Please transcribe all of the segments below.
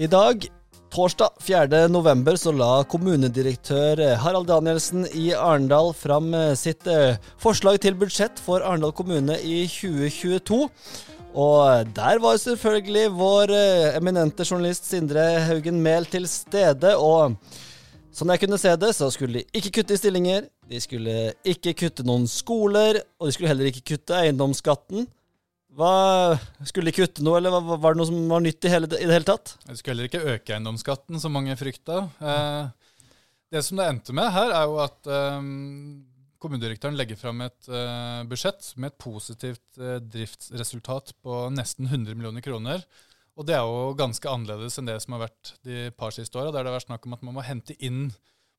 I dag, torsdag 4. november, så la kommunedirektør Harald Danielsen i Arendal fram eh, sitt eh, forslag til budsjett for Arendal kommune i 2022. Og der var selvfølgelig vår eh, eminente journalist Sindre Haugen Mehl til stede. Og sånn jeg kunne se det, så skulle de ikke kutte i stillinger. De skulle ikke kutte noen skoler, og de skulle heller ikke kutte eiendomsskatten. Hva, Skulle de kutte noe, eller var det noe som var nytt i, hele, i det hele tatt? De skulle heller ikke øke eiendomsskatten, som mange frykta. Eh, det som det endte med her, er jo at eh, kommunedirektøren legger fram et eh, budsjett med et positivt eh, driftsresultat på nesten 100 millioner kroner. Og det er jo ganske annerledes enn det som har vært de par siste åra, der det har vært snakk om at man må hente inn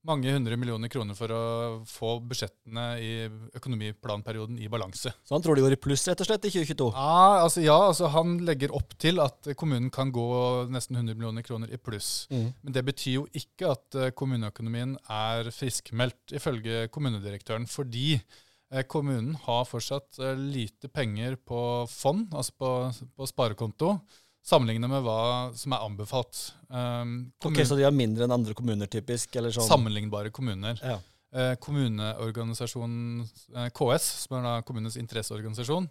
mange hundre millioner kroner for å få budsjettene i økonomiplanperioden i balanse. Så han tror de går i pluss rett og slett i 2022? Ja, altså, ja, altså han legger opp til at kommunen kan gå nesten 100 millioner kroner i pluss. Mm. Men det betyr jo ikke at eh, kommuneøkonomien er friskmeldt, ifølge kommunedirektøren. Fordi eh, kommunen har fortsatt eh, lite penger på fond, altså på, på sparekonto sammenligne med hva som er anbefalt. Um, ok, Så de har mindre enn andre kommuner, typisk? eller sånn? Sammenlignbare kommuner. Ja. Eh, kommuneorganisasjonen eh, KS, som er da kommunens interesseorganisasjon,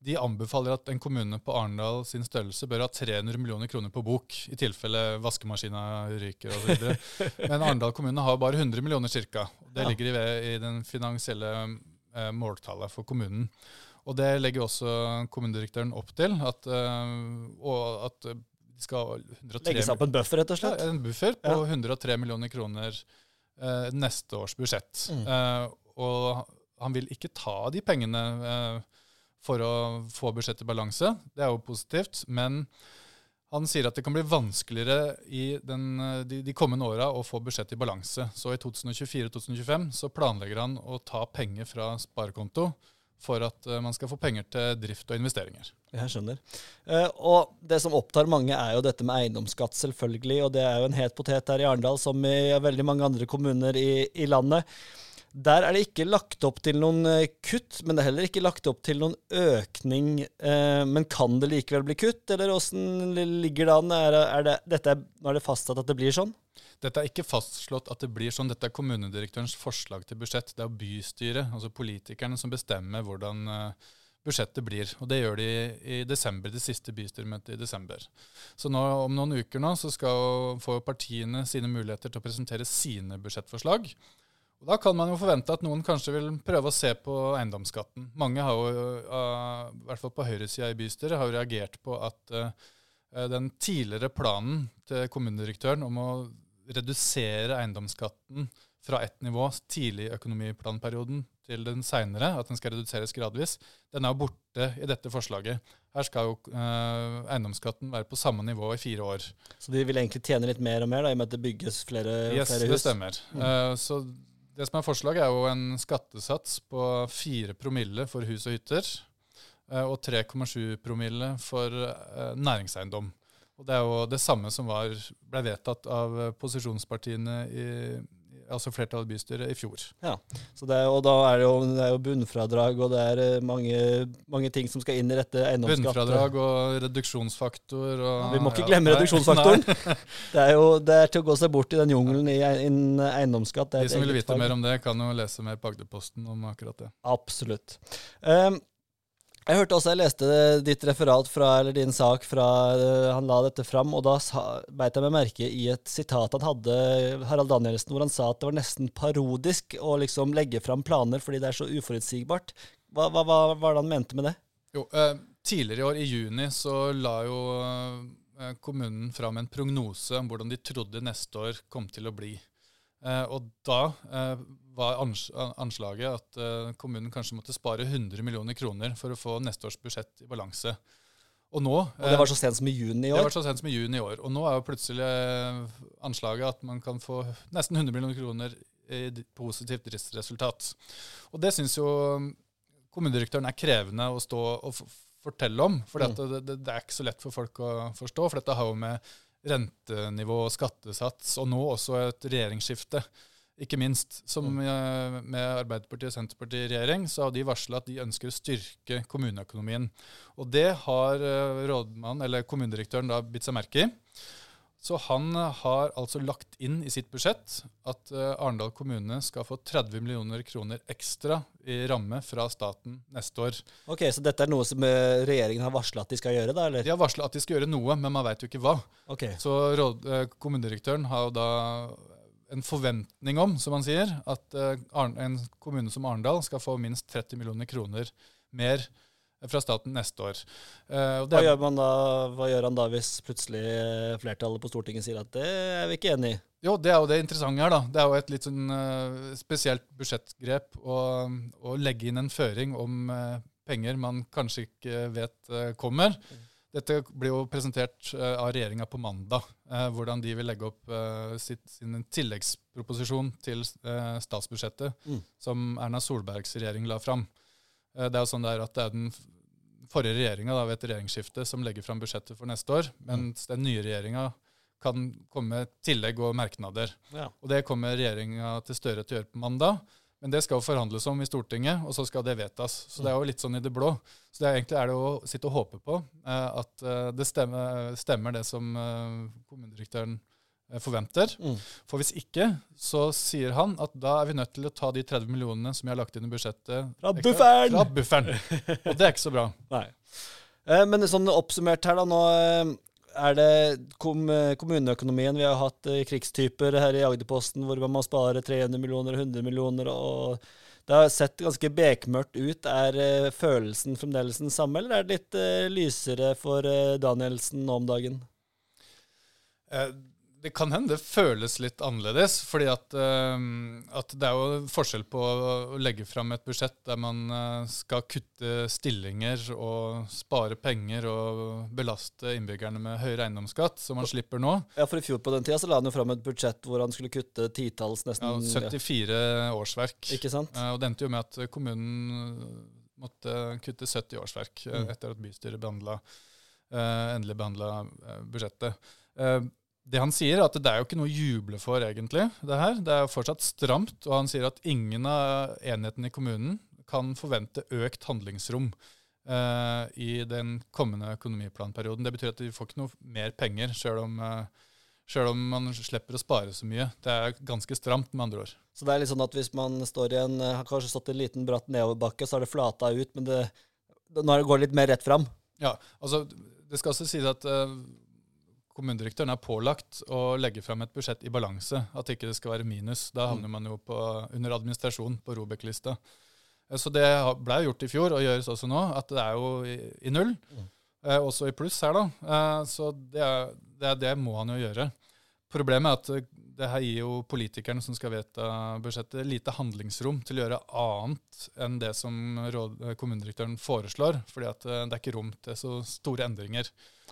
de anbefaler at en kommune på Arendal sin størrelse bør ha 300 millioner kroner på bok, i tilfelle vaskemaskina ryker osv. Men Arendal kommune har bare 100 millioner ca. Det ligger i, i den finansielle eh, måltallet for kommunen. Og det legger også kommunedirektøren opp til. At, uh, og at de skal 103, Legge seg opp en buffer, rett og slett? Ja, en buffer på ja. 103 millioner kroner uh, neste års budsjett. Mm. Uh, og han vil ikke ta de pengene for å få budsjettet i balanse. Det er jo positivt. Men han sier at det kan bli vanskeligere i den, de, de, kommende åra å få budsjettet i balanse. Så i 2024-2025 så planlegger han å ta penger fra sparekonto for at eh, man skal få penger til drift og investeringer. Jeg skjønner. Uh, og det som opptar mange, er jo dette med eiendomsskatt, selvfølgelig. Og det er jo en het potet her i Arendal, som i veldig mange andre kommuner i, i, landet. Der er det ikke lagt opp til noen eh, kutt, men det er heller ikke lagt opp til noen økning. Men kan det likevel bli kutt, eller åssen ligger det an? Er, er det, er det fastsatt at det blir sånn? Dette er ikke fastslått at det blir sånn. Dette er kommunedirektørens forslag til budsjett. Det er bystyret, altså politikerne, som bestemmer hvordan uh, budsjettet blir. Og det gjør de i desember, det siste bystyremøtet i desember. Så nå, om noen uker nå så skal få partiene sine muligheter til å presentere sine budsjettforslag. Og Da kan man jo forvente at noen kanskje vil prøve å se på eiendomsskatten. Mange har jo, uh, i hvert fall på høyresida i bystyret, har jo reagert på at uh, den tidligere planen til kommunedirektøren om å redusere eiendomsskatten fra ett nivå tidlig i økonomiplanperioden til den seinere, at den skal reduseres gradvis, den er jo borte i dette forslaget. Her skal jo eh, eiendomsskatten være på samme nivå i fire år. Så de vil egentlig tjene litt mer og mer, da, i og med at det bygges flere, yes, flere hus? Det stemmer. Mm. Eh, så det som er forslaget, er jo en skattesats på 4 promille for hus og hytter, eh, og 3,7 promille for uh, næringseiendom. Og Det er jo det samme som var, ble vedtatt av posisjonspartiene i altså flertallet i bystyret i fjor. Ja, er, og da er det, jo, det er jo bunnfradrag, og det er eh, mange, mange, ting som skal inn i dette eiendomsskattet. Bunnfradrag og reduksjonsfaktor. Og, ja, vi må ikke ja, glemme nei, reduksjonsfaktoren. det er jo det er til å gå seg bort i den jungelen i eiendomsskatt. De som vil vite fag. mer om det, kan jo lese mer på Agderposten om akkurat det. Absolutt. Um, jeg hørte også, jeg leste ditt referat fra, eller din sak fra uh, han la dette fram, og da beit jeg meg merke i et sitat han hadde, Harald Danielsen, hvor han sa at det var nesten parodisk å liksom legge fram planer fordi det er så uforutsigbart. Hva, hva, hva var det han mente med det? Jo, eh, Tidligere i år, i juni, så la jo eh, kommunen fram en prognose om hvordan de trodde neste år kom til å bli. Eh, og da eh, var anslaget at eh, kommunen kanskje måtte spare 100 millioner kroner for å få neste års budsjett i balanse. Og, nå, og det var så sent som i juni i år? Det var så sent som i juni i år. Og nå er jo plutselig anslaget at man kan få nesten 100 millioner kroner i positivt driftsresultat. Og det syns jo kommunedirektøren er krevende å stå og fortelle om. For mm. det, det, det, er ikke så lett for folk å forstå. For dette har jo med rentenivå og skattesats, og nå også et regjeringsskifte. Ikke minst. Som mm. med Arbeiderpartiet og Senterpartiet i regjering, så har de varsla at de ønsker å styrke kommuneøkonomien. Og det har rådmann, rådmannen, eller kommunedirektøren, da bitt seg merke i. Så han har altså lagt inn i sitt budsjett at uh, Arendal kommune skal få 30 millioner kroner ekstra i ramme fra staten neste år. Ok, Så dette er noe som uh, regjeringen har varsla at de skal gjøre? da, eller? De har varsla at de skal gjøre noe, men man veit jo ikke hva. Okay. Så råd, kommunedirektøren har jo da en forventning om, som han sier, at en kommune som Arendal skal få minst 30 millioner kroner mer fra staten neste år. Uh, hva, gjør da, hva, gjør han da hvis plutselig flertallet på Stortinget sier at det er vi ikke enig i? Jo, Det er jo det interessante her. da. Det er jo et litt sånn uh, spesielt budsjettgrep å, å, legge inn en føring om uh, penger man kanskje ikke vet kommer. Mm. Dette blir jo presentert av regjeringa på mandag, hvordan de vil legge opp sitt, sin tilleggsproposisjon til statsbudsjettet mm. som Erna Solbergs regjering la fram. Eh, det er jo sånn der at det er den forrige regjeringa ved et regjeringsskifte som legger fram budsjettet for neste år, mens den nye regjeringa kan komme med tillegg og merknader. Ja. Og Det kommer regjeringa til Støre til å gjøre på mandag. Men det skal jo forhandles om i Stortinget, og så skal det vedtas. Så det er jo litt sånn i det blå. Så det er egentlig er det å sitte og håpe på eh, at eh, det stemmer, stemmer, det som kommunedirektøren forventer. Mm. For hvis ikke, så sier han at da er vi nødt til å ta de 30 millionene som vi har lagt inn i budsjettet Fra bufferen! Fra bufferen. Og det er ikke så bra. Nei. Eh, men sånn oppsummert her, da. Nå eh, er det kom, kommuneøkonomien. Vi har hatt krigstyper her i Agderposten hvor man må spare 300 millioner, 100 millioner. og det har sett ganske bekmørkt ut. Er følelsen fremdeles den samme, eller er det litt lysere for Danielsen nå om dagen? Eh, det kan hende det føles litt annerledes. fordi at, uh, at, det er jo forskjell på å legge fram et budsjett der man uh, skal kutte stillinger og spare penger og belaste innbyggerne med høyere eiendomsskatt, som man slipper nå. Ja, for I fjor på den tida så la han jo fram et budsjett hvor han skulle kutte titalls, nesten ja, 74 årsverk. Ikke sant? Uh, og det endte jo med at kommunen måtte kutte 70 årsverk mm. etter at bystyret behandla, endelig behandla budsjettet. Det han sier, er at det er jo ikke noe å juble for, egentlig. Det her. Det er jo fortsatt stramt. Og han sier at ingen av enhetene i kommunen kan forvente økt handlingsrom uh, i den kommende økonomiplanperioden. Det betyr at de får ikke noe mer penger, sjøl om, uh, om, man slipper å spare så mye. Det er ganske stramt, med andre ord. Så det er litt sånn at hvis man står i en, har kanskje stått i en liten bratt nedoverbakke, så har det flata ut, men det, nå går det litt mer rett fram? Ja, altså det skal også sies at uh, kommunedirektøren er pålagt å legge fram et budsjett i balanse. At ikke det skal være minus. Da havner mm. man jo på, under administrasjon på Robek-lista. Eh, så det ble gjort i fjor, og gjøres også nå, at det er jo i, i null. Mm. Eh, også i pluss her, da. Eh, så det, er, det, det, må han jo gjøre. Problemet er at det her gir jo politikerne som skal vedta budsjettet, lite handlingsrom til å gjøre annet enn det som råd, kommunedirektøren foreslår. fordi at det er ikke rom til så store endringer.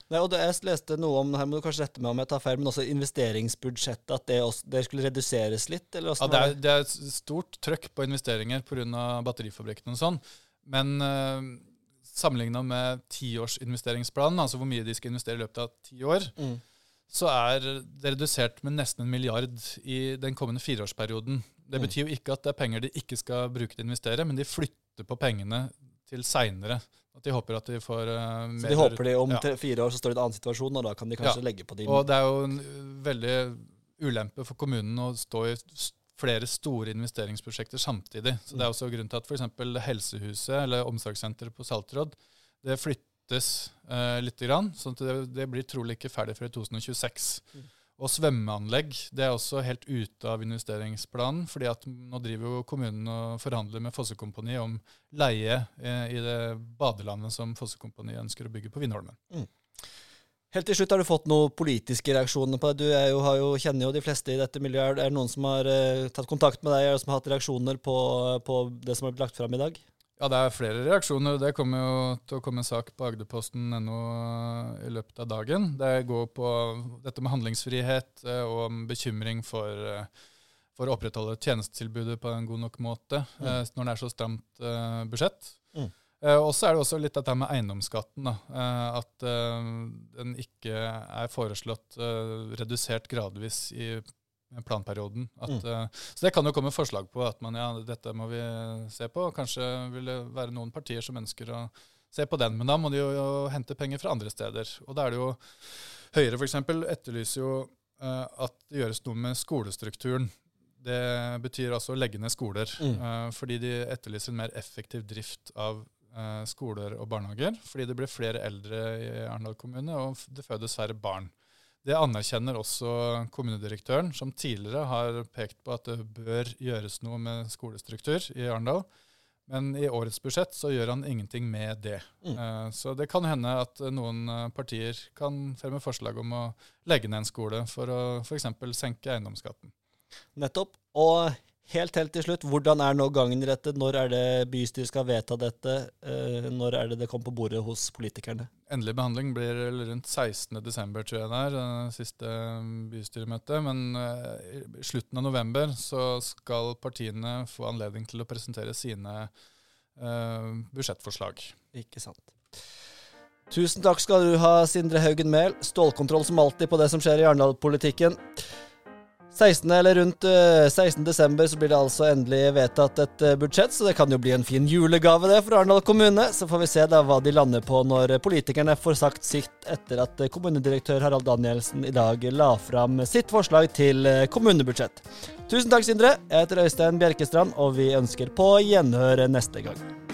Nei, og det, Jeg leste noe om her må du kanskje rette meg om jeg tar feil, men også investeringsbudsjettet. At det, også, det skulle reduseres litt? ja, det er, det er, et stort trøkk på investeringer pga. batterifabrikken og sånn. Men eh, sammenligna med tiårsinvesteringsplanen, altså hvor mye de skal investere i løpet av ti år, mm. Så er det redusert med nesten en milliard i den kommende fireårsperioden. Det mm. betyr jo ikke at det er penger de ikke skal bruke til å investere, men de flytter på pengene til seinere. At de håper at de får uh, mer Så de håper de om ja. fire år så står det i en annen situasjon, og da kan de kanskje ja. legge på de Og det er jo en veldig ulempe for kommunen å stå i flere store investeringsprosjekter samtidig. Så Det er også grunn til at f.eks. Helsehuset eller omsorgssenteret på Saltråd det flyttes uh, litt, grann, sånn at det, det, blir trolig ikke ferdig før i 2026. Mm. Og svømmeanlegg det er også helt ute av investeringsplanen. fordi at nå driver jo kommunen og forhandler med Fossekompani om leie eh, i det badelandet som Fossekompani ønsker å bygge på Vindholmen. Mm. Helt til slutt, Har du fått noen politiske reaksjoner på det? Du jo, jo, kjenner jo de fleste i dette miljøet. Er det noen som har uh, tatt kontakt med deg, eller som har hatt reaksjoner på, på det som har blitt lagt fram i dag? Ja, det er flere reaksjoner. Det kommer jo til å komme en sak på agderposten.no i løpet av dagen. Det går på dette med handlingsfrihet eh, og bekymring for, eh, for å opprettholde tjenestetilbudet på en god nok måte mm. Eh, når det er så stramt budsjett. Mm. Og så er det også litt dette med eiendomsskatten. Da. At den ikke er foreslått redusert gradvis i planperioden. At, mm. uh, så det kan jo komme forslag på at man, ja, dette må vi se på. Kanskje vil det være noen partier som ønsker å se på den. Men da må de jo, jo hente penger fra andre steder. Og da er det jo Høyre f.eks. etterlyser jo uh, at det gjøres noe med skolestrukturen. Det betyr altså å legge ned skoler. Mm. Uh, fordi de etterlyser en mer effektiv drift av uh, skoler og barnehager. Fordi det blir flere eldre i Arendal kommune, og det fødes færre barn. Det anerkjenner også kommunedirektøren, som tidligere har pekt på at det bør gjøres noe med skolestruktur i Arendal. Men i årets budsjett så gjør han ingenting med det. Mm. Uh, så det kan hende at noen eh, partier kan fremme forslag om å legge ned en skole for å f.eks. senke eiendomsskatten. Nettopp. Og Helt helt til slutt, hvordan er nå gangen i dette? Når er det bystyret skal vedta dette? Eh, når er det det kommer på bordet hos politikerne? Endelig behandling blir rundt 16.12., tror jeg det er, siste bystyremøte. Men i slutten av november så skal partiene få anledning til å presentere sine budsjettforslag. Ikke sant. Tusen takk skal du ha, Sindre Haugen Mehl. Stålkontroll som alltid på det som skjer i Arendal-politikken. 16. eller rundt 16. Eh, desember så blir det altså endelig vedtatt et eh, budsjett, så det kan jo bli en fin julegave det for Arendal kommune. Så får vi se da hva de lander på når politikerne får sagt sitt etter at eh, kommunedirektør Harald Danielsen i dag la fram sitt forslag til kommunebudsjett. Tusen takk, Sindre. Jeg heter Øystein Bjerkestrand, og vi ønsker på gjenhør neste gang.